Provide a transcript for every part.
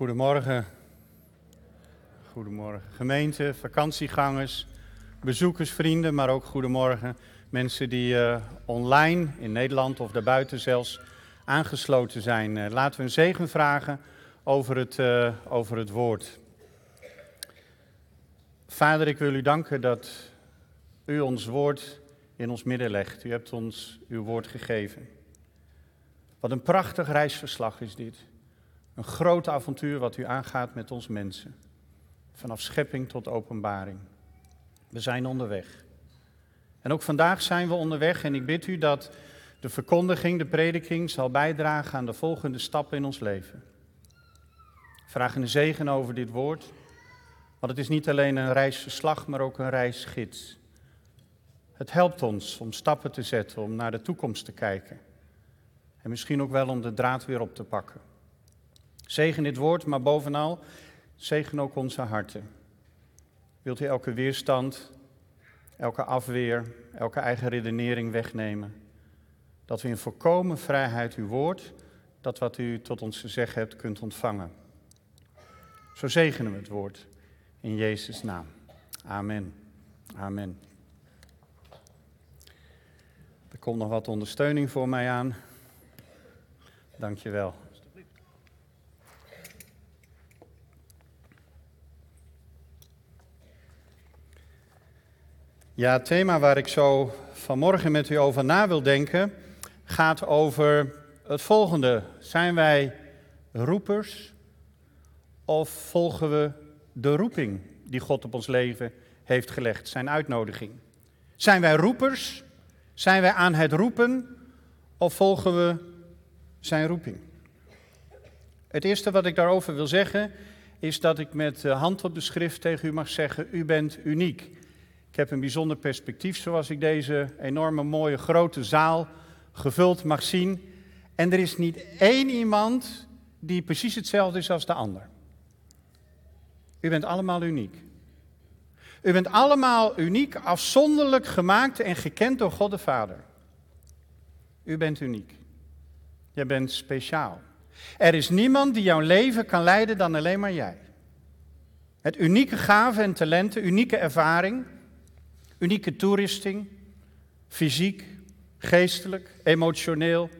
Goedemorgen. Goedemorgen. Gemeente, vakantiegangers, bezoekers, vrienden, maar ook goedemorgen mensen die uh, online in Nederland of daarbuiten zelfs aangesloten zijn. Uh, laten we een zegen vragen over het, uh, over het woord. Vader, ik wil u danken dat u ons woord in ons midden legt. U hebt ons uw woord gegeven. Wat een prachtig reisverslag is dit. Een groot avontuur wat u aangaat met ons mensen. Vanaf schepping tot openbaring. We zijn onderweg. En ook vandaag zijn we onderweg en ik bid u dat de verkondiging, de prediking zal bijdragen aan de volgende stappen in ons leven. Vraag een zegen over dit woord, want het is niet alleen een reisverslag, maar ook een reisgids. Het helpt ons om stappen te zetten, om naar de toekomst te kijken. En misschien ook wel om de draad weer op te pakken. Zegen dit woord, maar bovenal zegen ook onze harten. Wilt u elke weerstand, elke afweer, elke eigen redenering wegnemen? Dat we in volkomen vrijheid uw woord, dat wat u tot ons gezegd hebt, kunt ontvangen. Zo zegenen we het woord in Jezus' naam. Amen. Amen. Er komt nog wat ondersteuning voor mij aan. Dank je wel. Ja, het thema waar ik zo vanmorgen met u over na wil denken gaat over het volgende. Zijn wij roepers of volgen we de roeping die God op ons leven heeft gelegd, zijn uitnodiging? Zijn wij roepers? Zijn wij aan het roepen of volgen we zijn roeping? Het eerste wat ik daarover wil zeggen is dat ik met hand op de schrift tegen u mag zeggen: U bent uniek. Ik heb een bijzonder perspectief zoals ik deze enorme mooie grote zaal gevuld mag zien. En er is niet één iemand die precies hetzelfde is als de ander. U bent allemaal uniek. U bent allemaal uniek, afzonderlijk gemaakt en gekend door God de Vader. U bent uniek. Jij bent speciaal. Er is niemand die jouw leven kan leiden dan alleen maar jij. Het unieke gaven en talenten, unieke ervaring, unieke toerusting, fysiek, geestelijk, emotioneel,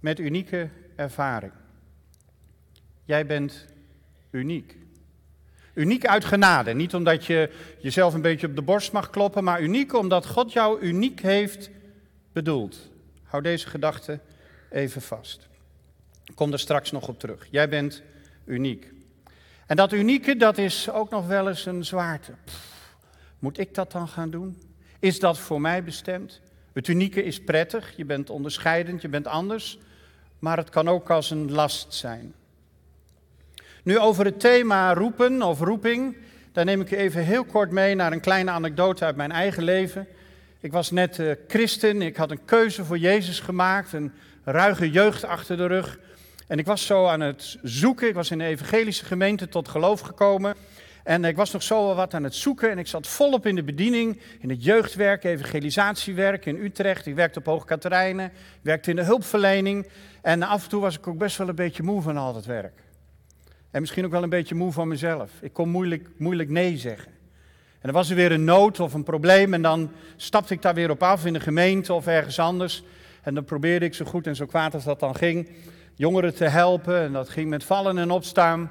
met unieke ervaring. Jij bent uniek. Uniek uit genade. Niet omdat je jezelf een beetje op de borst mag kloppen, maar uniek omdat God jou uniek heeft bedoeld. Hou deze gedachte even vast. Ik kom er straks nog op terug. Jij bent uniek. En dat unieke, dat is ook nog wel eens een zwaarte. Moet ik dat dan gaan doen? Is dat voor mij bestemd? Het unieke is prettig, je bent onderscheidend, je bent anders, maar het kan ook als een last zijn. Nu over het thema roepen of roeping, daar neem ik u even heel kort mee naar een kleine anekdote uit mijn eigen leven. Ik was net uh, christen, ik had een keuze voor Jezus gemaakt, een ruige jeugd achter de rug. En ik was zo aan het zoeken, ik was in een evangelische gemeente tot geloof gekomen. En ik was nog zo wat aan het zoeken en ik zat volop in de bediening, in het jeugdwerk, evangelisatiewerk in Utrecht. Ik werkte op Hoog Katerijnen, werkte in de hulpverlening. En af en toe was ik ook best wel een beetje moe van al dat werk. En misschien ook wel een beetje moe van mezelf. Ik kon moeilijk, moeilijk nee zeggen. En dan was er weer een nood of een probleem en dan stapte ik daar weer op af in de gemeente of ergens anders. En dan probeerde ik zo goed en zo kwaad als dat dan ging, jongeren te helpen. En dat ging met vallen en opstaan.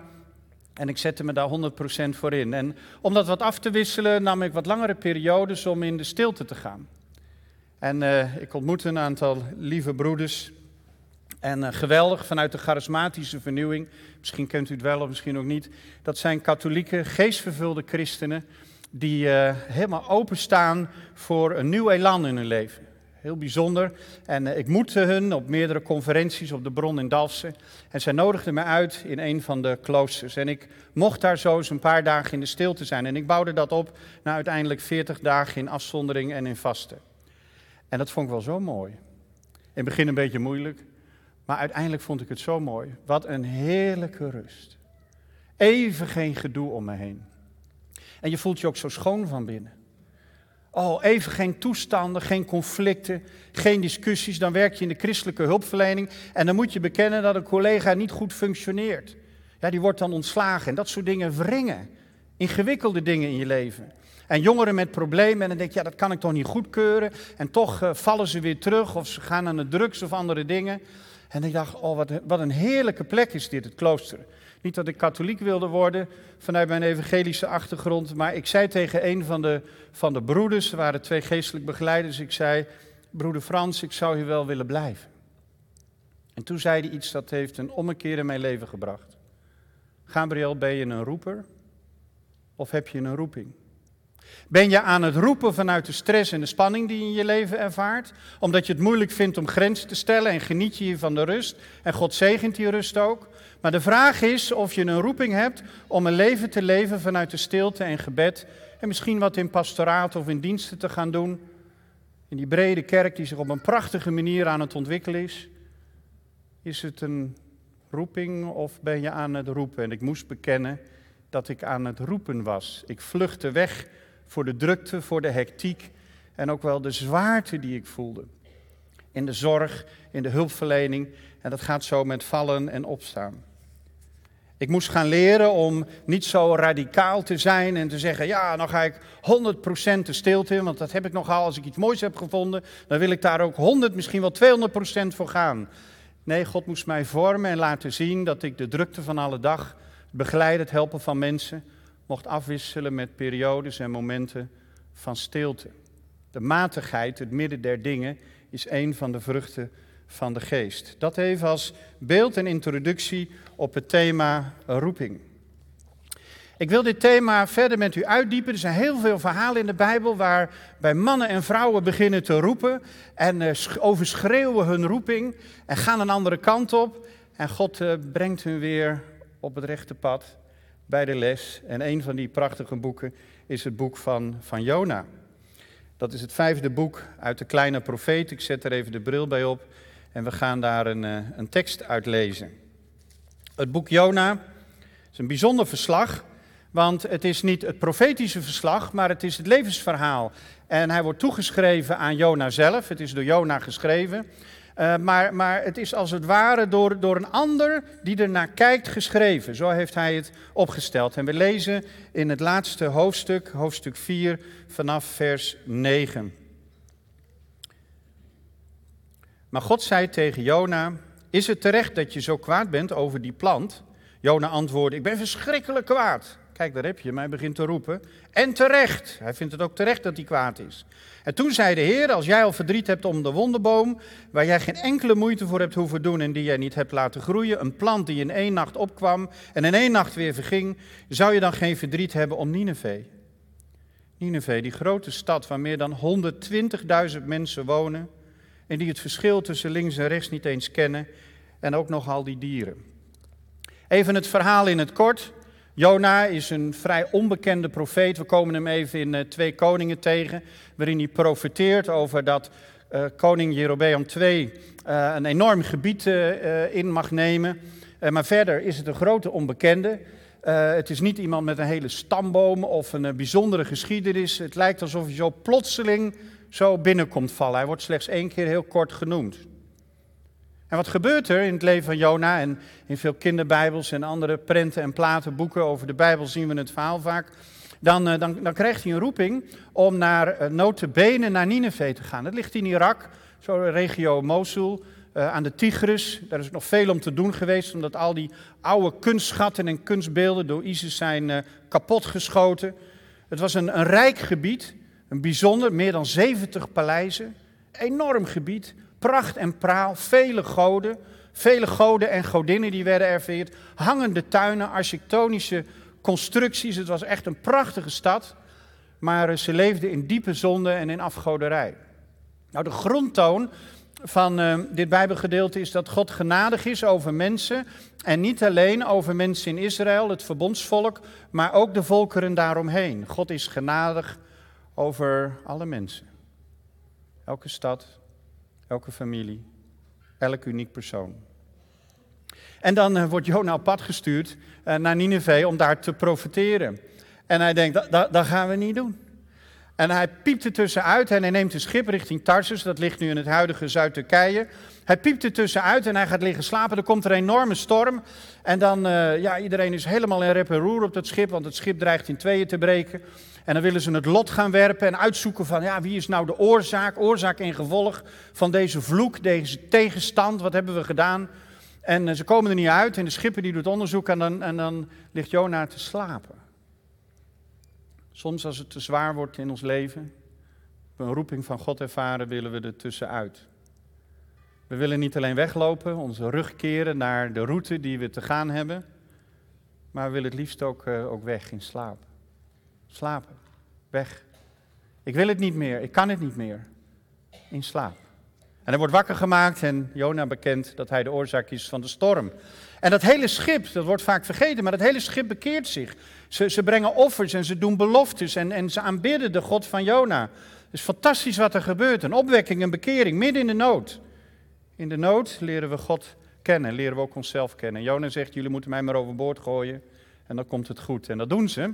En ik zette me daar 100% voor in. En om dat wat af te wisselen, nam ik wat langere periodes om in de stilte te gaan. En uh, ik ontmoette een aantal lieve broeders. En uh, geweldig vanuit de charismatische vernieuwing. Misschien kent u het wel of misschien ook niet. Dat zijn katholieke, geestvervulde christenen. Die uh, helemaal openstaan voor een nieuw elan in hun leven. Heel bijzonder. En uh, ik moette hun op meerdere conferenties op de bron in Dalfsen. En zij nodigden me uit in een van de kloosters. En ik mocht daar zo eens een paar dagen in de stilte zijn. En ik bouwde dat op naar uiteindelijk 40 dagen in afzondering en in vasten. En dat vond ik wel zo mooi. In het begin een beetje moeilijk. Maar uiteindelijk vond ik het zo mooi. Wat een heerlijke rust. Even geen gedoe om me heen. En je voelt je ook zo schoon van binnen. Oh, even geen toestanden, geen conflicten, geen discussies. Dan werk je in de christelijke hulpverlening en dan moet je bekennen dat een collega niet goed functioneert. Ja, die wordt dan ontslagen. En dat soort dingen wringen. Ingewikkelde dingen in je leven. En jongeren met problemen, en dan denk je, ja, dat kan ik toch niet goedkeuren. En toch uh, vallen ze weer terug, of ze gaan aan de drugs of andere dingen. En ik dacht, oh, wat, wat een heerlijke plek is dit, het klooster. Niet dat ik katholiek wilde worden vanuit mijn evangelische achtergrond, maar ik zei tegen een van de, van de broeders, er waren twee geestelijk begeleiders, ik zei, broeder Frans, ik zou hier wel willen blijven. En toen zei hij iets dat heeft een ommekeer in mijn leven gebracht. Gabriel, ben je een roeper of heb je een roeping? Ben je aan het roepen vanuit de stress en de spanning die je in je leven ervaart? Omdat je het moeilijk vindt om grenzen te stellen en geniet je hier van de rust? En God zegent die rust ook. Maar de vraag is of je een roeping hebt om een leven te leven vanuit de stilte en gebed. En misschien wat in pastoraat of in diensten te gaan doen. In die brede kerk die zich op een prachtige manier aan het ontwikkelen is. Is het een roeping of ben je aan het roepen? En ik moest bekennen dat ik aan het roepen was. Ik vluchtte weg voor de drukte, voor de hectiek en ook wel de zwaarte die ik voelde. In de zorg, in de hulpverlening en dat gaat zo met vallen en opstaan. Ik moest gaan leren om niet zo radicaal te zijn en te zeggen, ja, dan ga ik 100% de stilte in, want dat heb ik nogal. Als ik iets moois heb gevonden, dan wil ik daar ook 100, misschien wel 200% voor gaan. Nee, God moest mij vormen en laten zien dat ik de drukte van alle dag, begeleiden, het helpen van mensen, mocht afwisselen met periodes en momenten van stilte. De matigheid, het midden der dingen, is een van de vruchten van de geest. Dat even als beeld en introductie op het thema roeping. Ik wil dit thema verder met u uitdiepen. Er zijn heel veel verhalen in de Bijbel waar bij mannen en vrouwen beginnen te roepen en uh, overschreeuwen hun roeping en gaan een andere kant op. En God uh, brengt hun weer op het rechte pad bij de les. En een van die prachtige boeken is het boek van, van Jona. Dat is het vijfde boek uit de kleine profeet. Ik zet er even de bril bij op en we gaan daar een, uh, een tekst uit lezen. Het boek Jona is een bijzonder verslag, want het is niet het profetische verslag, maar het is het levensverhaal. En hij wordt toegeschreven aan Jona zelf, het is door Jona geschreven. Uh, maar, maar het is als het ware door, door een ander die er naar kijkt geschreven. Zo heeft hij het opgesteld. En we lezen in het laatste hoofdstuk, hoofdstuk 4, vanaf vers 9. Maar God zei tegen Jona: Is het terecht dat je zo kwaad bent over die plant? Jona antwoordde: Ik ben verschrikkelijk kwaad. Kijk, daar heb je mij begint te roepen. En terecht. Hij vindt het ook terecht dat hij kwaad is. En toen zei de Heer: Als jij al verdriet hebt om de wonderboom, waar jij geen enkele moeite voor hebt hoeven doen en die jij niet hebt laten groeien, een plant die in één nacht opkwam en in één nacht weer verging, zou je dan geen verdriet hebben om Nineveh? Nineveh, die grote stad waar meer dan 120.000 mensen wonen en die het verschil tussen links en rechts niet eens kennen en ook nog al die dieren. Even het verhaal in het kort. Jona is een vrij onbekende profeet. We komen hem even in uh, Twee Koningen tegen, waarin hij profeteert over dat uh, koning Jerobeam II uh, een enorm gebied in mag nemen. maar verder is het een grote onbekende. het is niet iemand met een hele stamboom of een bijzondere geschiedenis. Het lijkt alsof hij zo plotseling zo binnenkomt vallen. Hij wordt slechts één keer heel kort genoemd. En wat gebeurt er in het leven van Jona en in veel kinderbijbels en andere prenten en platen, boeken over de Bijbel zien we het verhaal vaak. Dan, eh, dan, dan krijgt hij een roeping om naar uh, notenbenen naar Nineveh te gaan. Dat ligt in Irak, zo regio Mosul, uh, aan de Tigris. Daar is nog veel om te doen geweest, omdat al die oude kunstschatten en kunstbeelden door ISIS zijn kapotgeschoten. Het was een, een rijk gebied, een bijzonder, meer dan 70 paleizen, enorm gebied, pracht en praal, vele goden, vele goden en godinnen die werden erveerd, hangende tuinen, architectonische constructies. Het was echt een prachtige stad, maar ze leefden in diepe zonde en in afgoderij. Nou, de grondtoon van uh, dit Bijbelgedeelte is dat God genadig is over mensen. En niet alleen over mensen in Israël, het verbondsvolk, maar ook de volkeren daaromheen. God is genadig over alle mensen. Elke stad, elke familie, elk uniek persoon. En dan uh, wordt Jona op pad gestuurd uh, naar Nineveh om daar te profiteren. En hij denkt, dat, dat, gaan we niet doen. En hij piept er tussenuit en hij neemt een schip richting Tarsus. Dat ligt nu in het huidige Zuid-Turkije. Hij piept er tussenuit en hij gaat liggen slapen. Er komt een enorme storm. En dan, uh, ja, iedereen is helemaal in rep en roer op dat schip, want het schip dreigt in tweeën te breken. En dan willen ze het lot gaan werpen en uitzoeken van, ja, wie is nou de oorzaak, oorzaak en gevolg van deze vloek, deze tegenstand, wat hebben we gedaan? En uh, ze komen er niet uit en de schipper die doet onderzoek en dan, en dan ligt Jona te slapen. Soms als het te zwaar wordt in ons leven, een roeping van God ervaren, willen we er tussenuit. We willen niet alleen weglopen, onze rug keren naar de route die we te gaan hebben, maar we willen het liefst ook, uh, ook weg in slaap. Slapen, weg. Ik wil het niet meer, ik kan het niet meer. In slaap. En hij wordt wakker gemaakt en Jona bekent dat hij de oorzaak is van de storm. En dat hele schip, dat wordt vaak vergeten, maar dat hele schip bekeert zich. Ze, ze brengen offers en ze doen beloftes en, en ze aanbidden de God van Jona. Het is fantastisch wat er gebeurt. Een opwekking, een bekering, midden in de nood. In de nood leren we God kennen, leren we ook onszelf kennen. Jona zegt, jullie moeten mij maar overboord gooien en dan komt het goed. En dat doen ze.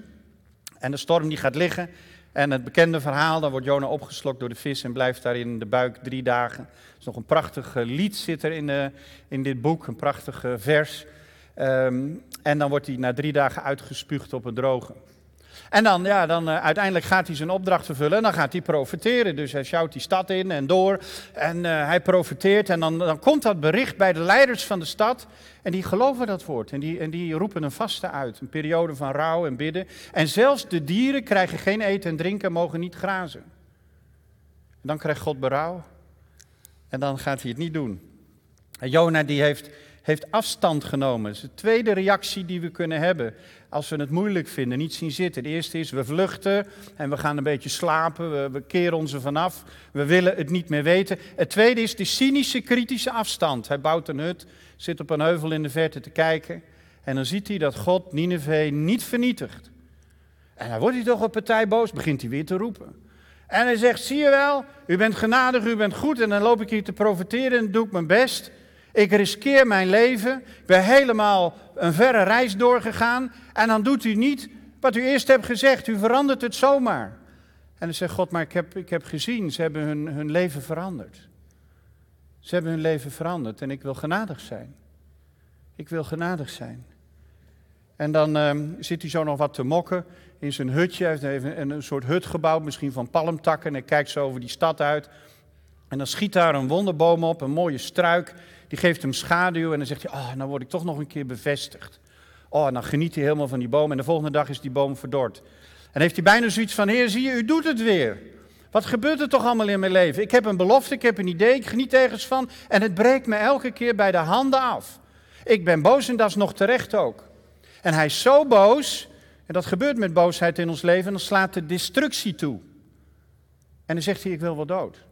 En de storm die gaat liggen. En het bekende verhaal, dan wordt Jona opgeslokt door de vis en blijft daar in de buik drie dagen. Er is nog een prachtig eh, lied zit er in, de, eh, in dit boek, een prachtig eh, vers. Um, en dan wordt hij na drie dagen uitgespuugd op het droge. En dan, ja, dan uh, uiteindelijk gaat hij zijn opdracht vervullen en dan gaat hij profiteren. Dus hij sjouwt die stad in en door en uh, hij profiteert. En dan, dan komt dat bericht bij de leiders van de stad en die geloven dat woord. En die, en die roepen een vaste uit, een periode van rouw en bidden. En zelfs de dieren krijgen geen eten en drinken en mogen niet grazen. En dan krijgt God berouw en dan gaat hij het niet doen. En Jona die heeft heeft afstand genomen. Dat is de tweede reactie die we kunnen hebben als we het moeilijk vinden, niet zien zitten. De eerste is, we vluchten en we gaan een beetje slapen, we, keren ons er vanaf, we willen het niet meer weten. Het tweede is de cynische, kritische afstand. Hij bouwt een hut, zit op een heuvel in de verte te kijken en dan ziet hij dat God Nineveh niet vernietigt. En dan wordt hij toch op partij boos, begint hij weer te roepen. En hij zegt, zie je wel, u bent genadig, u bent goed en dan loop ik hier te profiteren en doe ik mijn best. Ik riskeer mijn leven. Ik ben helemaal een verre reis doorgegaan. En dan doet u niet wat u eerst hebt gezegd. U verandert het zomaar. En dan zegt God, maar ik heb, ik heb gezien, ze hebben hun, hun leven veranderd. Ze hebben hun leven veranderd en ik wil genadig zijn. Ik wil genadig zijn. En dan um, zit hij zo nog wat te mokken in zijn hutje. Hij heeft een, een soort hut gebouwd, misschien van palmtakken. En kijkt zo over die stad uit. En dan schiet daar een wonderboom op, een mooie struik die geeft hem schaduw en dan zegt hij, oh, nou word ik toch nog een keer bevestigd. Oh, en dan geniet hij helemaal van die boom en de volgende dag is die boom verdord. En heeft hij bijna zoiets van, heer, zie je, u doet het weer. Wat gebeurt er toch allemaal in mijn leven? Ik heb een belofte, ik heb een idee, ik geniet ergens van en het breekt me elke keer bij de handen af. Ik ben boos en dat is nog terecht ook. En hij is zo boos, en dat gebeurt met boosheid in ons leven, dan slaat de destructie toe. En dan zegt hij, ik wil wel dood.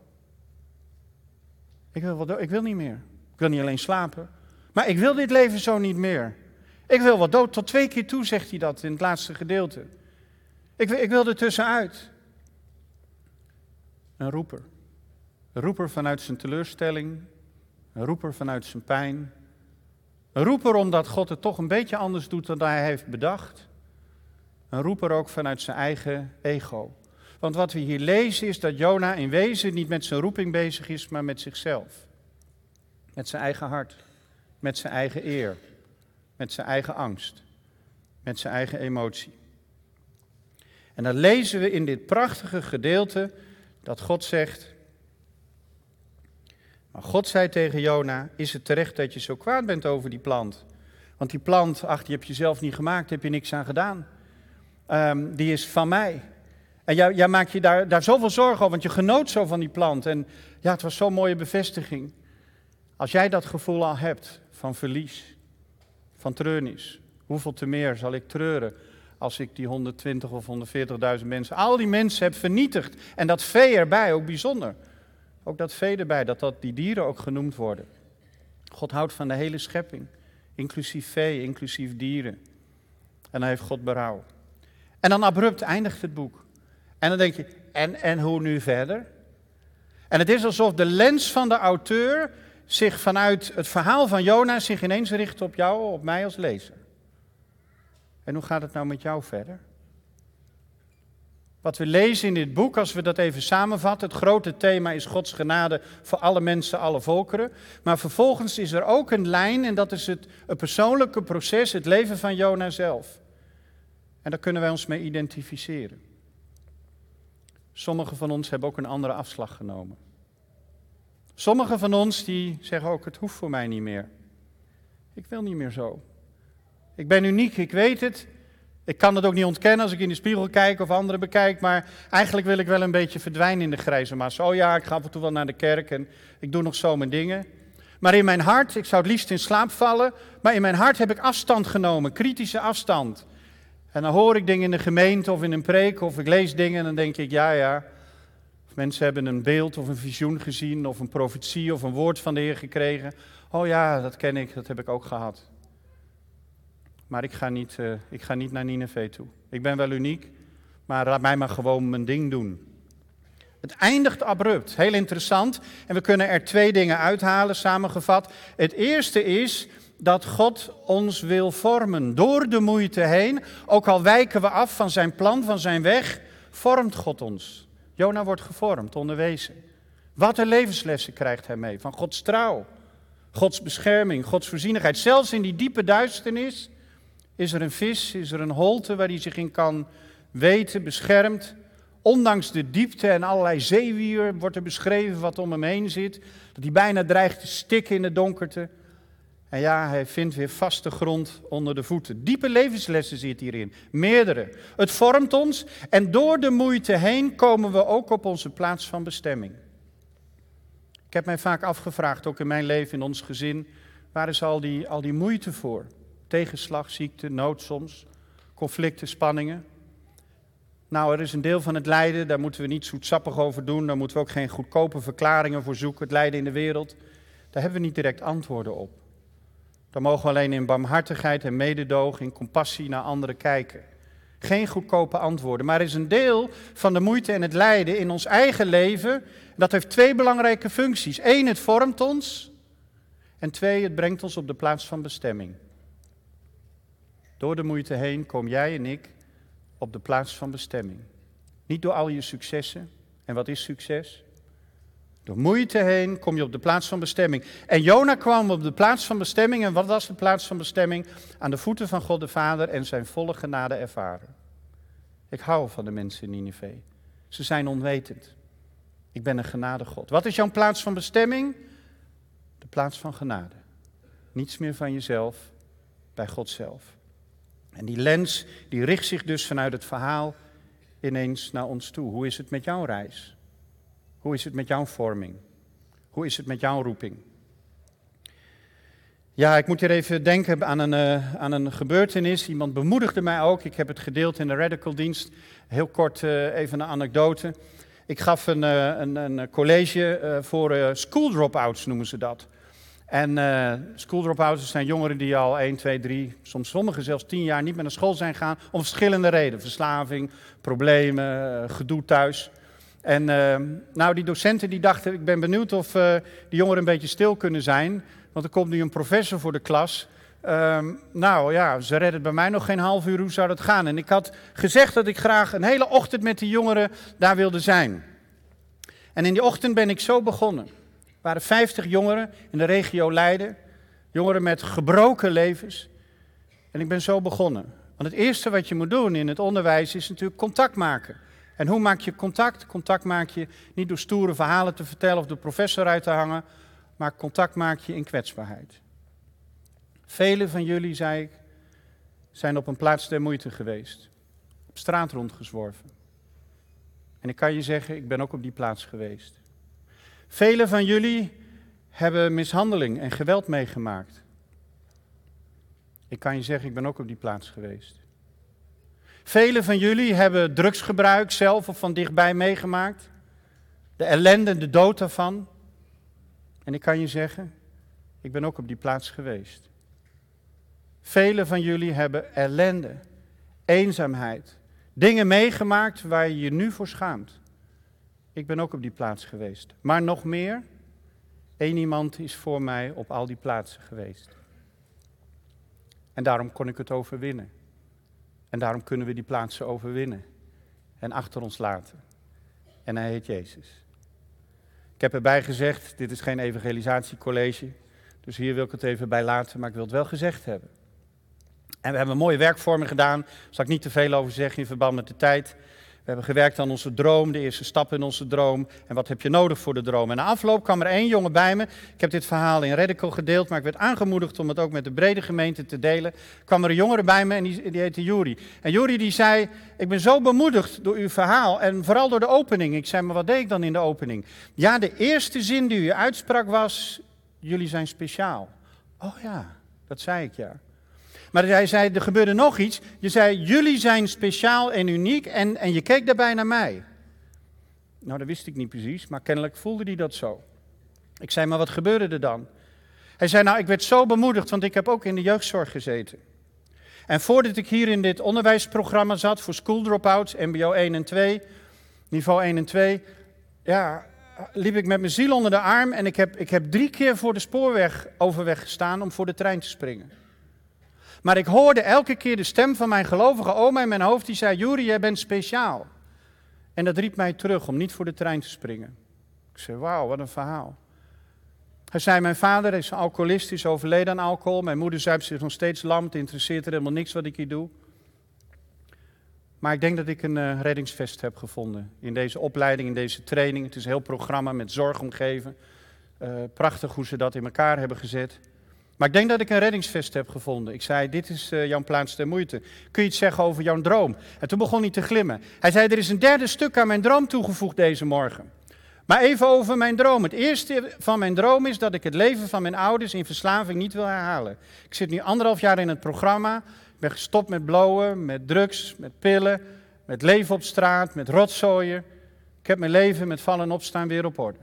Ik wil wel dood, ik wil niet meer. Ik wil niet alleen slapen, maar ik wil dit leven zo niet meer. Ik wil wat dood. Tot twee keer toe zegt hij dat in het laatste gedeelte. Ik, ik wil er tussenuit. Een roeper. Een roeper vanuit zijn teleurstelling. Een roeper vanuit zijn pijn. Een roeper omdat God het toch een beetje anders doet dan hij heeft bedacht. Een roeper ook vanuit zijn eigen ego. Want wat we hier lezen is dat Jona in wezen niet met zijn roeping bezig is, maar met zichzelf. Met zijn eigen hart, met zijn eigen eer, met zijn eigen angst, met zijn eigen emotie. En dan lezen we in dit prachtige gedeelte dat God zegt, maar God zei tegen Jona, is het terecht dat je zo kwaad bent over die plant? Want die plant, ach, die heb je zelf niet gemaakt, heb je niks aan gedaan. Um, die is van mij. En jij, jij maakt je daar, daar zoveel zorgen over, want je genoot zo van die plant. En ja, het was zo'n mooie bevestiging. Als jij dat gevoel al hebt van verlies, van treurnis, hoeveel te meer zal ik treuren als ik die 120 of 140.000 mensen, al die mensen heb vernietigd. En dat vee erbij, ook bijzonder. Ook dat vee erbij, dat, dat die dieren ook genoemd worden. God houdt van de hele schepping, inclusief vee, inclusief dieren. En dan heeft God berouw. En dan abrupt eindigt het boek. En dan denk je, en, en hoe nu verder? En het is alsof de lens van de auteur zich vanuit het verhaal van Jona zich ineens richt op jou, op mij als lezer. En hoe gaat het nou met jou verder? Wat we lezen in dit boek, als we dat even samenvatten, het grote thema is Gods genade voor alle mensen, alle volkeren. Maar vervolgens is er ook een lijn en dat is het een persoonlijke proces, het leven van Jona zelf. En daar kunnen wij ons mee identificeren. Sommigen van ons hebben ook een andere afslag genomen. Sommigen van ons die zeggen ook, het hoeft voor mij niet meer. Ik wil niet meer zo. Ik ben uniek, ik weet het. Ik kan het ook niet ontkennen als ik in de spiegel kijk of anderen bekijk, maar eigenlijk wil ik wel een beetje verdwijnen in de grijze massa. Oh ja, ik ga af en toe wel naar de kerk en ik doe nog zo mijn dingen. Maar in mijn hart, ik zou het liefst in slaap vallen, maar in mijn hart heb ik afstand genomen, kritische afstand. En dan hoor ik dingen in de gemeente of in een preek of ik lees dingen en dan denk ik, ja ja, mensen hebben een beeld of een visioen gezien of een profetie of een woord van de Heer gekregen. Oh ja, dat ken ik, dat heb ik ook gehad. Maar ik ga niet, uh, ik ga niet naar Nineveh toe. Ik ben wel uniek, maar laat mij maar gewoon mijn ding doen. Het eindigt abrupt, heel interessant. En we kunnen er twee dingen uithalen, samengevat. Het eerste is dat God ons wil vormen. Door de moeite heen, ook al wijken we af van zijn plan, van zijn weg, vormt God ons. Jona wordt gevormd, onderwezen. Wat een levenslessen krijgt hij mee van Gods trouw, Gods bescherming, Gods voorzienigheid. Zelfs in die diepe duisternis is er een vis, is er een holte waar hij zich in kan weten, beschermd. Ondanks de diepte en allerlei zeewier wordt er beschreven wat om hem heen zit. Dat hij bijna dreigt te stikken in de donkerte. En ja, hij vindt weer vaste grond onder de voeten. Diepe levenslessen zit hierin, meerdere. Het vormt ons en door de moeite heen komen we ook op onze plaats van bestemming. Ik heb mij vaak afgevraagd, ook in mijn leven, in ons gezin, waar is al die, al die moeite voor? Tegenslag, ziekte, nood soms, conflicten, spanningen. Nou, er is een deel van het lijden, daar moeten we niet zoetsappig over doen, daar moeten we ook geen goedkope verklaringen voor zoeken. Het lijden in de wereld, daar hebben we niet direct antwoorden op. Dan mogen we alleen in barmhartigheid en mededogen, in compassie naar anderen kijken. Geen goedkope antwoorden. Maar is een deel van de moeite en het lijden in ons eigen leven. Dat heeft twee belangrijke functies. Eén, het vormt ons. En twee, het brengt ons op de plaats van bestemming. Door de moeite heen kom jij en ik op de plaats van bestemming. Niet door al je successen. En wat is succes? Door moeite heen kom je op de plaats van bestemming. En Jona kwam op de plaats van bestemming. En wat was de plaats van bestemming? Aan de voeten van God de Vader en zijn volle genade ervaren. Ik hou van de mensen in Nineveh. Ze zijn onwetend. Ik ben een genadegod. Wat is jouw plaats van bestemming? De plaats van genade. Niets meer van jezelf, bij God zelf. En die lens die richt zich dus vanuit het verhaal ineens naar ons toe. Hoe is het met jouw reis? Hoe is het met jouw vorming? Hoe is het met jouw roeping? Ja, ik moet hier even denken aan een, uh, aan een gebeurtenis. Iemand bemoedigde mij ook. Ik heb het gedeeld in de Radical Dienst. Heel kort uh, even een anekdote. Ik gaf een, uh, een, een college voor school dropouts, noemen ze dat. En school dropouts zijn jongeren die al 1, 2, 3, soms sommigen zelfs 10 jaar niet meer naar school zijn gegaan. Om verschillende redenen. Verslaving, problemen, gedoe thuis. En uh, nou, die docenten die dachten, ik ben benieuwd of uh, die jongeren een beetje stil kunnen zijn. Want er komt nu een professor voor de klas. Uh, nou ja, ze redden bij mij nog geen half uur, hoe zou dat gaan? En ik had gezegd dat ik graag een hele ochtend met die jongeren daar wilde zijn. En in die ochtend ben ik zo begonnen. Er waren 50 jongeren in de regio Leiden. Jongeren met gebroken levens. En ik ben zo begonnen. Want het eerste wat je moet doen in het onderwijs is natuurlijk contact maken. En hoe maak je contact? Contact maak je niet door stoere verhalen te vertellen of de professor uit te hangen, maar contact maak je in kwetsbaarheid. Velen van jullie, zei ik, zijn op een plaats der moeite geweest, op straat rondgezworven. En ik kan je zeggen, ik ben ook op die plaats geweest. Velen van jullie hebben mishandeling en geweld meegemaakt. Ik kan je zeggen, ik ben ook op die plaats geweest. Velen van jullie hebben drugsgebruik zelf of van dichtbij meegemaakt. De ellende en de dood daarvan. En ik kan je zeggen, ik ben ook op die plaats geweest. Velen van jullie hebben ellende, eenzaamheid, dingen meegemaakt waar je je nu voor schaamt. Ik ben ook op die plaats geweest. Maar nog meer, één iemand is voor mij op al die plaatsen geweest. En daarom kon ik het overwinnen. En daarom kunnen we die plaatsen overwinnen. en achter ons laten. En hij heet Jezus. Ik heb erbij gezegd, dit is geen evangelisatiecollege, dus hier wil ik het even bij laten, maar ik wil het wel gezegd hebben. En we hebben mooie werkvorming gedaan, daar zal ik niet te veel over zeggen in verband met de tijd. We hebben gewerkt aan onze droom, de eerste stap in onze droom. En wat heb je nodig voor de droom? En na afloop kwam er één jongen bij me. Ik heb dit verhaal in Radical gedeeld, maar ik werd aangemoedigd om het ook met de brede gemeente te delen. kwam er een jongere bij me en die, die heette Juri. En Juri die zei, ik ben zo bemoedigd door uw verhaal en vooral door de opening. Ik zei, maar wat deed ik dan in de opening? Ja, de eerste zin die u uitsprak was, jullie zijn speciaal. Oh ja, dat zei ik ja. Maar hij zei, er gebeurde nog iets. Je zei, jullie zijn speciaal en uniek en, en je keek daarbij naar mij. Nou, dat wist ik niet precies, maar kennelijk voelde hij dat zo. Ik zei, maar wat gebeurde er dan? Hij zei, nou, ik werd zo bemoedigd, want ik heb ook in de jeugdzorg gezeten. En voordat ik hier in dit onderwijsprogramma zat voor school dropouts, MBO 1 en 2, niveau 1 en 2, ja, liep ik met mijn ziel onder de arm en ik heb, ik heb drie keer voor de spoorweg overweg gestaan om voor de trein te springen. Maar ik hoorde elke keer de stem van mijn gelovige oma in mijn hoofd die zei: Juri, jij bent speciaal. En dat riep mij terug om niet voor de trein te springen. Ik zei: Wauw, wat een verhaal. Hij zei: Mijn vader is alcoholist, is overleden aan alcohol. Mijn moeder zuipt zich nog steeds lam. Het interesseert er helemaal niks wat ik hier doe. Maar ik denk dat ik een uh, reddingsvest heb gevonden in deze opleiding, in deze training. Het is een heel programma met zorg omgeven. Uh, prachtig hoe ze dat in elkaar hebben gezet. Maar ik denk dat ik een reddingsvest heb gevonden. Ik zei, dit is uh, jouw plaats der moeite. Kun je iets zeggen over jouw droom? En toen begon hij te glimmen. Hij zei, er is een derde stuk aan mijn droom toegevoegd deze morgen. Maar even over mijn droom. Het eerste van mijn droom is dat ik het leven van mijn ouders in verslaving niet wil herhalen. Ik zit nu anderhalf jaar in het programma. Ik ben gestopt met blowen, met drugs, met pillen, met leven op straat, met rotzooien. Ik heb mijn leven met vallen en opstaan weer op orde.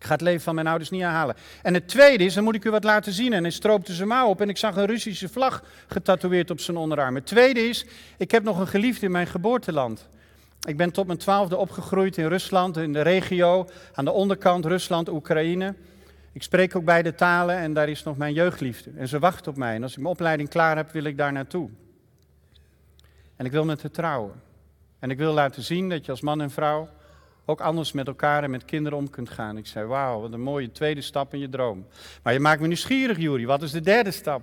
Ik ga het leven van mijn ouders niet herhalen. En het tweede is, dan moet ik u wat laten zien. En hij stroopte zijn mouw op en ik zag een Russische vlag getatoeëerd op zijn onderarm. Het tweede is, ik heb nog een geliefde in mijn geboorteland. Ik ben tot mijn twaalfde opgegroeid in Rusland, in de regio, aan de onderkant Rusland, Oekraïne. Ik spreek ook beide talen en daar is nog mijn jeugdliefde. En ze wacht op mij. En als ik mijn opleiding klaar heb, wil ik daar naartoe. En ik wil met haar trouwen. En ik wil laten zien dat je als man en vrouw ook anders met elkaar en met kinderen om kunt gaan. Ik zei, wauw, wat een mooie tweede stap in je droom. Maar je maakt me nieuwsgierig, Juri. Wat is de derde stap?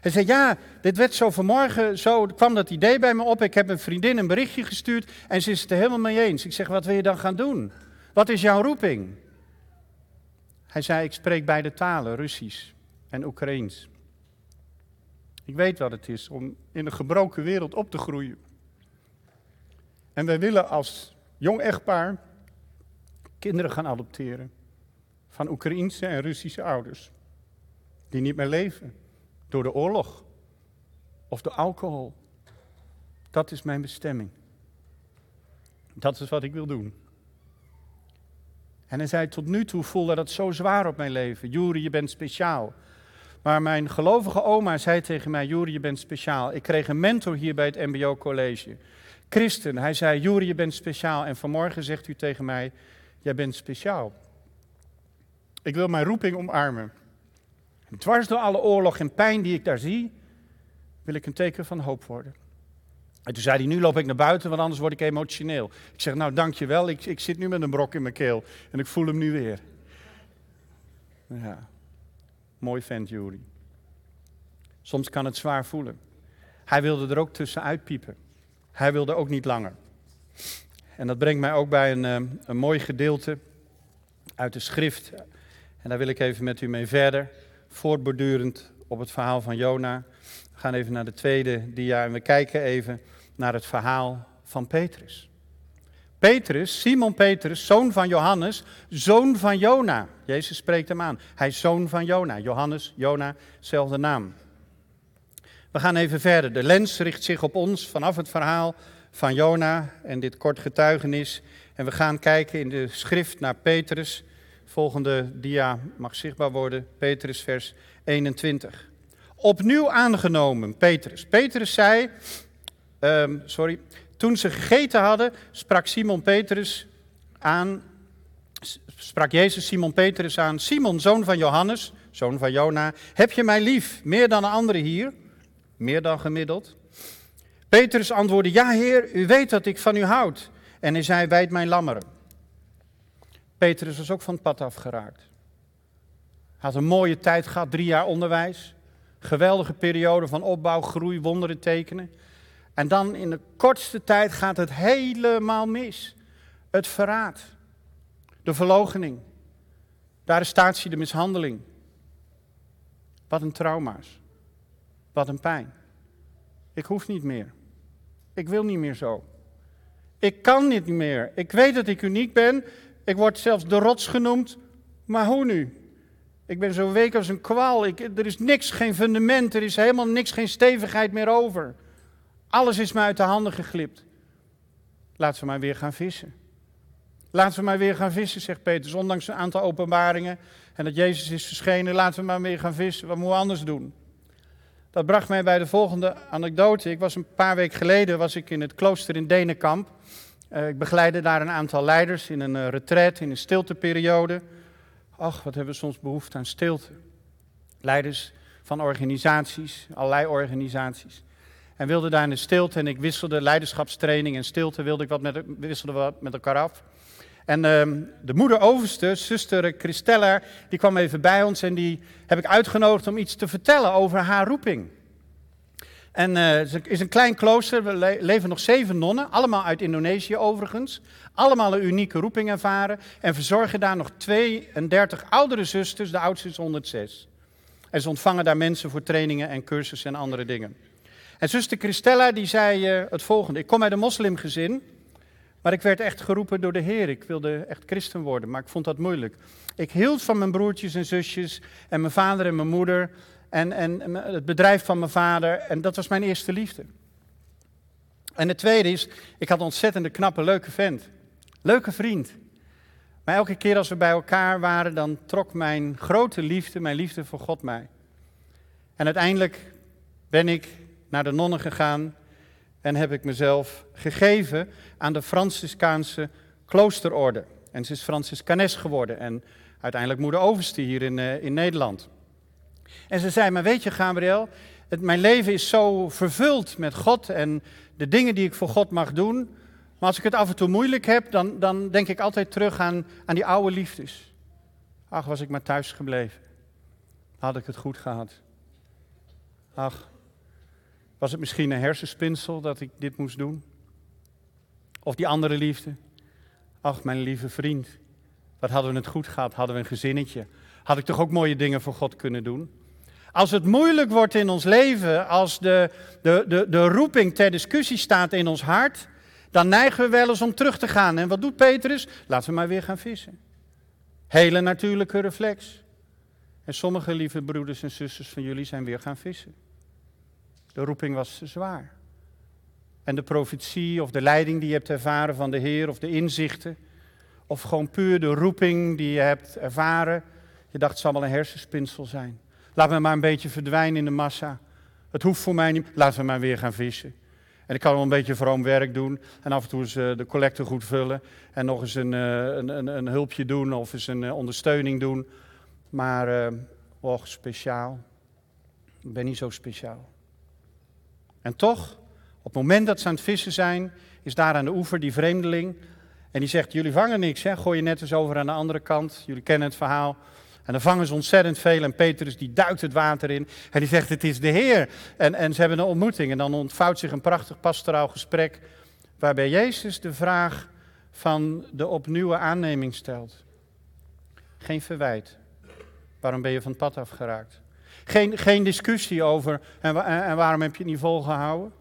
Hij zei, ja, dit werd zo vanmorgen, zo kwam dat idee bij me op. Ik heb een vriendin een berichtje gestuurd en ze is het er helemaal mee eens. Ik zeg, wat wil je dan gaan doen? Wat is jouw roeping? Hij zei, ik spreek beide talen, Russisch en Oekraïens. Ik weet wat het is om in een gebroken wereld op te groeien. En wij willen als jong echtpaar kinderen gaan adopteren van Oekraïense en Russische ouders. Die niet meer leven door de oorlog of door alcohol. Dat is mijn bestemming. Dat is wat ik wil doen. En hij zei, tot nu toe voelde dat zo zwaar op mijn leven. Juri, je bent speciaal. Maar mijn gelovige oma zei tegen mij, Juri, je bent speciaal. Ik kreeg een mentor hier bij het MBO College. Christen, hij zei, Juri, je bent speciaal. En vanmorgen zegt u tegen mij, Jij bent speciaal. Ik wil mijn roeping omarmen. En dwars door alle oorlog en pijn die ik daar zie, wil ik een teken van hoop worden. En toen zei hij, nu loop ik naar buiten, want anders word ik emotioneel. Ik zeg, nou dankjewel, ik, ik zit nu met een brok in mijn keel en ik voel hem nu weer. Ja, mooi vent Jury. Soms kan het zwaar voelen. Hij wilde er ook tussenuit piepen. Hij wilde ook niet langer. En dat brengt mij ook bij een, eh, een mooi gedeelte uit de schrift. En daar wil ik even met u mee verder, voortbordurend op het verhaal van Jona. We gaan even naar de tweede dia en we kijken even naar het verhaal van Petrus. Petrus, Simon Petrus, zoon van Johannes, zoon van Jona. Jezus spreekt hem aan. Hij is zoon van Jona. Johannes, Jona, zelfde naam. We gaan even verder. De lens richt zich op ons vanaf het verhaal van Jona en dit kort getuigenis. En we gaan kijken in de schrift naar Petrus. Volgende dia mag zichtbaar worden, Petrus vers 21. Opnieuw aangenomen, Petrus. Petrus zei, um, sorry, toen ze gegeten hadden, sprak Simon Petrus aan, sprak Jezus Simon Petrus aan, Simon, zoon van Johannes, zoon van Jona, heb je mij lief, meer dan de anderen hier? Meer dan gemiddeld? Petrus antwoordde, ja heer, u weet dat ik van u houd. En hij zei, wijd mijn lammeren. Petrus was ook van het pad afgeraakt. Had een mooie tijd gehad, drie jaar onderwijs. Geweldige periode van opbouw, groei, wonderen tekenen. En dan in de kortste tijd gaat het helemaal mis. Het verraad, de verlogening, de arrestatie, de mishandeling. Wat een trauma's. Wat een pijn. Ik hoef niet meer. Ik wil niet meer zo. Ik kan niet meer. Ik weet dat ik uniek ben. Ik word zelfs de rots genoemd. Maar hoe nu? Ik ben zo week als een kwal. Ik, er is niks, geen fundament. Er is helemaal niks, geen stevigheid meer over. Alles is me uit de handen geglipt. Laten we maar weer gaan vissen. Laten we maar weer gaan vissen, zegt Petrus. Ondanks een aantal openbaringen en dat Jezus is verschenen, laten we maar weer gaan vissen. Wat moeten we anders doen? Dat bracht mij bij de volgende anekdote. Ik was een paar weken geleden was ik in het klooster in Denenkamp. Uh, ik begeleidde daar een aantal leiders in een uh, retreat, in een stilteperiode. Ach, wat hebben we soms behoefte aan stilte. Leiders van organisaties, allerlei organisaties. En wilde daar in de stilte en ik wisselde leiderschapstraining en stilte, wilde ik wat met, wisselde wat met elkaar af. En uh, de moeder overste, zuster Christella, die kwam even bij ons en die heb ik uitgenodigd om iets te vertellen over haar roeping. En het is een klein klooster, we leven nog zeven nonnen, allemaal uit Indonesië overigens. Allemaal een unieke roeping ervaren en verzorgen daar nog 32 oudere zusters, de oudste is 106. En ze ontvangen daar mensen voor trainingen en cursussen en andere dingen. En zuster Christella die zei uh, het volgende, ik kom uit een moslimgezin... Maar ik werd echt geroepen door de Heer. Ik wilde echt christen worden, maar ik vond dat moeilijk. Ik hield van mijn broertjes en zusjes en mijn vader en mijn moeder en, en het bedrijf van mijn vader. En dat was mijn eerste liefde. En het tweede is, ik had een ontzettende knappe, leuke vent. Leuke vriend. Maar elke keer als we bij elkaar waren, dan trok mijn grote liefde, mijn liefde voor God mij. En uiteindelijk ben ik naar de nonnen gegaan en heb ik mezelf gegeven aan de Franciscaanse kloosterorde. En ze is Franciscanes geworden en uiteindelijk moeder overste hier in, uh, in Nederland. En ze zei, maar weet je Gabriel, het, mijn leven is zo vervuld met God en de dingen die ik voor God mag doen. Maar als ik het af en toe moeilijk heb, dan, dan denk ik altijd terug aan, aan die oude liefdes. Ach, was ik maar thuis gebleven. Had ik het goed gehad. Ach, was het misschien een hersenspinsel dat ik dit moest doen? Of die andere liefde? Ach, mijn lieve vriend, wat hadden we het goed gehad? Hadden we een gezinnetje? Had ik toch ook mooie dingen voor God kunnen doen? Als het moeilijk wordt in ons leven, als de, de, de, de roeping ter discussie staat in ons hart, dan neigen we wel eens om terug te gaan. En wat doet Petrus? Laten we maar weer gaan vissen. Hele natuurlijke reflex. En sommige lieve broeders en zusters van jullie zijn weer gaan vissen. De roeping was zwaar. En de profetie of de leiding die je hebt ervaren van de Heer of de inzichten. Of gewoon puur de roeping die je hebt ervaren. Je dacht het zal wel een hersenspinsel zijn. Laat me maar een beetje verdwijnen in de massa. Het hoeft voor mij niet. Laten we maar weer gaan vissen. En ik kan wel een beetje vroom werk doen. En af en toe uh, de collecte goed vullen. En nog eens een, uh, een, een, een, hulpje doen of eens een uh, ondersteuning doen. Maar, och, speciaal. Ik ben niet zo speciaal. En toch, op het moment dat ze aan het vissen zijn, is daar aan de oever die vreemdeling. En die zegt, jullie vangen niks, hè? gooi je net eens over aan de andere kant. Jullie kennen het verhaal. En dan vangen ze ontzettend veel en Petrus die duikt het water in. En die zegt, het is de Heer. En, en ze hebben een ontmoeting en dan ontvouwt zich een prachtig pastoraal gesprek. Waarbij Jezus de vraag van de opnieuw aanneming stelt. Geen verwijt. Waarom ben je van het pad afgeraakt? Geen, geen discussie over en, en waarom heb je het niet volgehouden?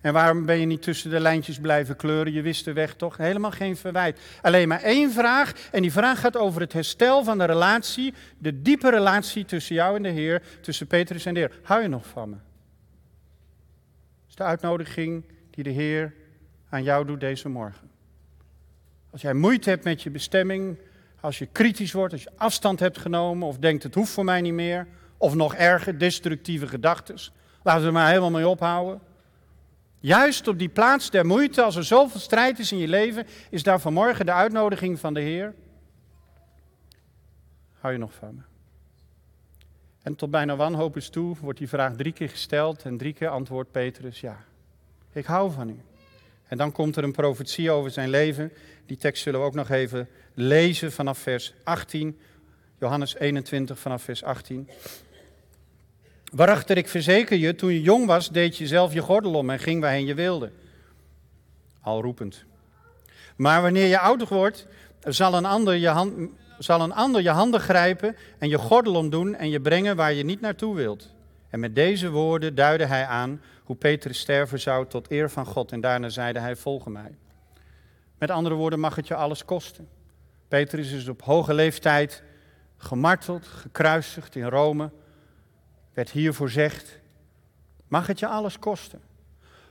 En waarom ben je niet tussen de lijntjes blijven kleuren? Je wist de weg toch? Helemaal geen verwijt. Alleen maar één vraag. En die vraag gaat over het herstel van de relatie. De diepe relatie tussen jou en de Heer. Tussen Petrus en de Heer. Hou je nog van me? Dat is de uitnodiging die de Heer aan jou doet deze morgen. Als jij moeite hebt met je bestemming. Als je kritisch wordt. Als je afstand hebt genomen. Of denkt het hoeft voor mij niet meer. Of nog erger, destructieve gedachten. Laten we er maar helemaal mee ophouden. Juist op die plaats der moeite, als er zoveel strijd is in je leven, is daar vanmorgen de uitnodiging van de Heer. Hou je nog van me? En tot bijna wanhoop is toe wordt die vraag drie keer gesteld en drie keer antwoordt Petrus ja. Ik hou van u. En dan komt er een profetie over zijn leven. Die tekst zullen we ook nog even lezen vanaf vers 18. Johannes 21 vanaf vers 18. Waarachter ik verzeker je, toen je jong was, deed je zelf je gordel om en ging waarheen je wilde. Al roepend. Maar wanneer je ouder wordt, zal een ander je, hand, zal een ander je handen grijpen en je gordel omdoen en je brengen waar je niet naartoe wilt. En met deze woorden duidde hij aan hoe Petrus sterven zou tot eer van God. En daarna zeide hij, volg mij. Met andere woorden, mag het je alles kosten. Petrus is op hoge leeftijd gemarteld, gekruisigd in Rome. Werd hiervoor zegt, mag het je alles kosten.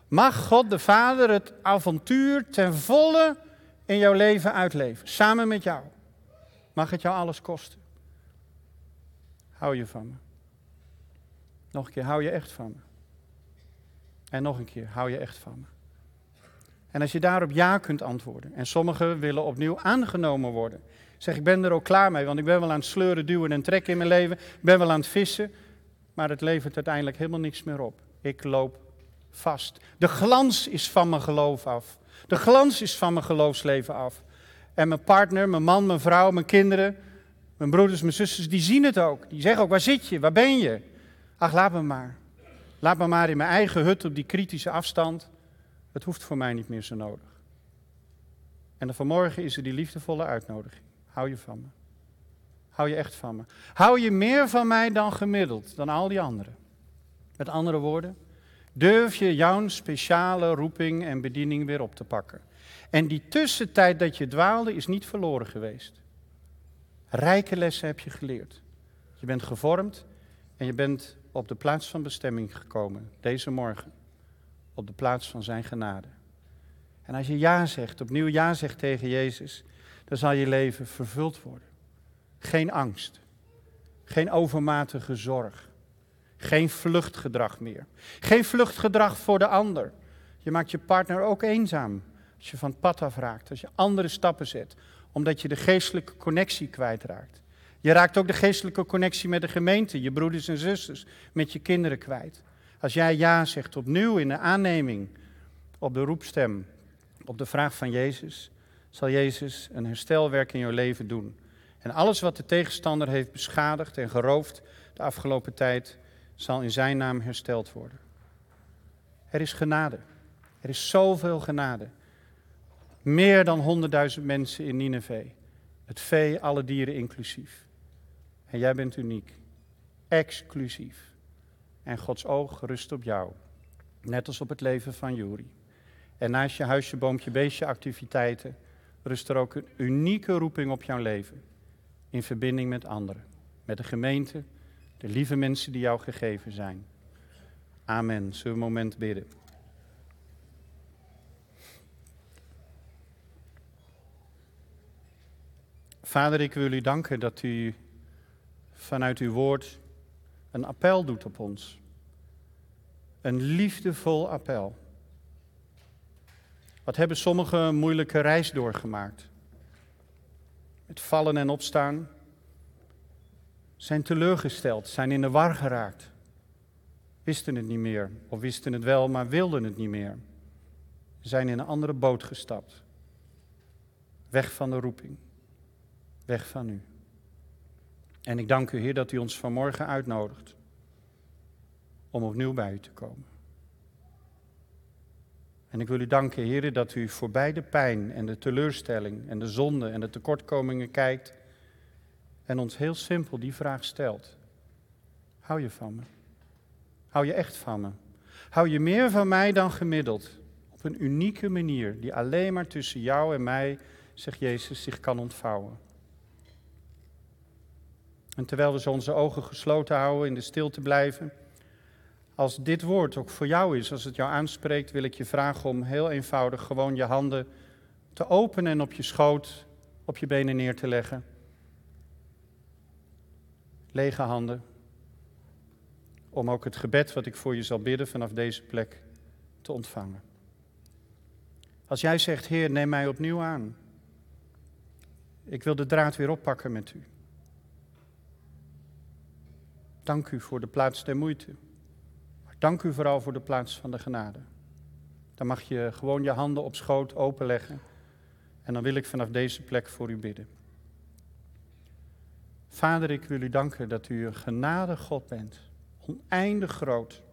Mag God de Vader het avontuur ten volle in jouw leven uitleven, samen met jou. Mag het jou alles kosten. Hou je van me. Nog een keer, hou je echt van me. En nog een keer, hou je echt van me. En als je daarop ja kunt antwoorden, en sommigen willen opnieuw aangenomen worden. Zeg, ik ben er ook klaar mee, want ik ben wel aan het sleuren, duwen en trekken in mijn leven. Ik ben wel aan het vissen, maar het levert uiteindelijk helemaal niks meer op. Ik loop vast. De glans is van mijn geloof af. De glans is van mijn geloofsleven af. En mijn partner, mijn man, mijn vrouw, mijn kinderen, mijn broeders, mijn zusters, die zien het ook. Die zeggen ook, waar zit je? Waar ben je? Ach, laat me maar. Laat me maar in mijn eigen hut op die kritische afstand. Het hoeft voor mij niet meer zo nodig. En vanmorgen is er die liefdevolle uitnodiging. Hou je van me. Hou je echt van me. Hou je meer van mij dan gemiddeld, dan al die anderen. Met andere woorden, durf je jouw speciale roeping en bediening weer op te pakken. En die tussentijd dat je dwaalde is niet verloren geweest. Rijke lessen heb je geleerd. Je bent gevormd en je bent op de plaats van bestemming gekomen, deze morgen. Op de plaats van zijn genade. En als je ja zegt, opnieuw ja zegt tegen Jezus, dan zal je leven vervuld worden. Geen angst, geen overmatige zorg, geen vluchtgedrag meer. Geen vluchtgedrag voor de ander. Je maakt je partner ook eenzaam als je van het pad afraakt, als je andere stappen zet, omdat je de geestelijke connectie kwijtraakt. Je raakt ook de geestelijke connectie met de gemeente, je broeders en zusters, met je kinderen kwijt. Als jij ja zegt opnieuw in de aanneming op de roepstem, op de vraag van Jezus, zal Jezus een herstelwerk in jouw leven doen. En alles wat de tegenstander heeft beschadigd en geroofd de afgelopen tijd, zal in zijn naam hersteld worden. Er is genade. Er is zoveel genade. Meer dan honderdduizend mensen in Nineveh. Het vee, alle dieren inclusief. En jij bent uniek. Exclusief. En Gods oog rust op jou. Net als op het leven van Juri. En naast je huisje, boompje, beestje activiteiten rust er ook een unieke roeping op jouw leven. In verbinding met anderen. Met de gemeente, de lieve mensen die jou gegeven zijn. Amen. Zullen we een moment bidden? Vader, ik wil u danken dat u vanuit uw woord een appel doet op ons. Een liefdevol appel. Wat hebben sommigen een moeilijke reis doorgemaakt? Met vallen en opstaan. Zijn teleurgesteld, zijn in de war geraakt. Wisten het niet meer, of wisten het wel, maar wilden het niet meer. Zijn in een andere boot gestapt. Weg van de roeping. Weg van u. En ik dank u, Heer, dat u ons vanmorgen uitnodigt om opnieuw bij u te komen. En ik wil u danken, Heer, dat u voorbij de pijn en de teleurstelling en de zonde en de tekortkomingen kijkt en ons heel simpel die vraag stelt. Hou je van me? Hou je echt van me? Hou je meer van mij dan gemiddeld? Op een unieke manier die alleen maar tussen jou en mij, zegt Jezus, zich kan ontvouwen. En terwijl we zo onze ogen gesloten houden, in de stilte blijven. Als dit woord ook voor jou is, als het jou aanspreekt, wil ik je vragen om heel eenvoudig gewoon je handen te openen en op je schoot, op je benen neer te leggen. Lege handen. Om ook het gebed wat ik voor je zal bidden vanaf deze plek te ontvangen. Als jij zegt, Heer, neem mij opnieuw aan. Ik wil de draad weer oppakken met u. Dank u voor de plaats der moeite. Dank u vooral voor de plaats van de genade. Dan mag je gewoon je handen op schoot openleggen. En dan wil ik vanaf deze plek voor u bidden. Vader, ik wil u danken dat u een genade God bent. Oneindig groot.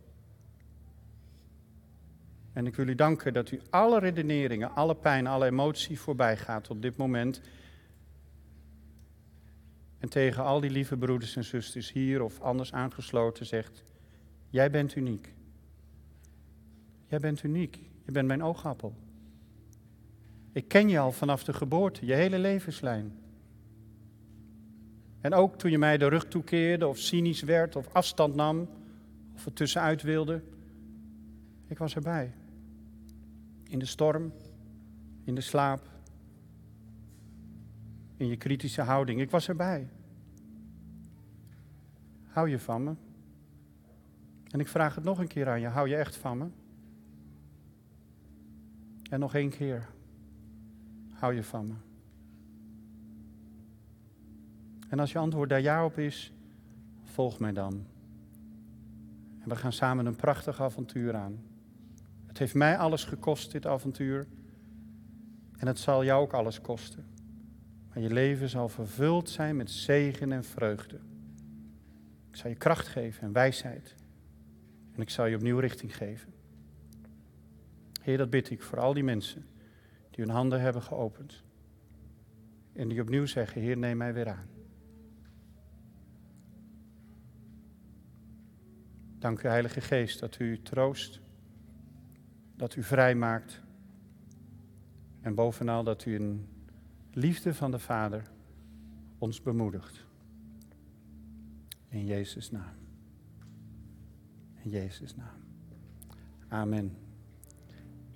En ik wil u danken dat u alle redeneringen, alle pijn, alle emotie voorbij gaat op dit moment. En tegen al die lieve broeders en zusters hier of anders aangesloten zegt: Jij bent uniek. Jij bent uniek. Je bent mijn oogappel. Ik ken je al vanaf de geboorte, je hele levenslijn. En ook toen je mij de rug toekeerde, of cynisch werd, of afstand nam, of er tussenuit wilde, ik was erbij. In de storm, in de slaap, in je kritische houding, ik was erbij. Hou je van me? En ik vraag het nog een keer aan je, hou je echt van me? En nog één keer, hou je van me? En als je antwoord daar ja op is, volg mij dan. En we gaan samen een prachtig avontuur aan. Het heeft mij alles gekost, dit avontuur. En het zal jou ook alles kosten. Maar je leven zal vervuld zijn met zegen en vreugde. Ik zal je kracht geven en wijsheid. En ik zal je opnieuw richting geven. Heer, dat bid ik voor al die mensen die hun handen hebben geopend. En die opnieuw zeggen, Heer, neem mij weer aan. Dank u, Heilige Geest, dat u troost, dat u vrij maakt. En bovenal dat u in liefde van de Vader ons bemoedigt. In Jezus' naam. In Jezus' naam. Amen.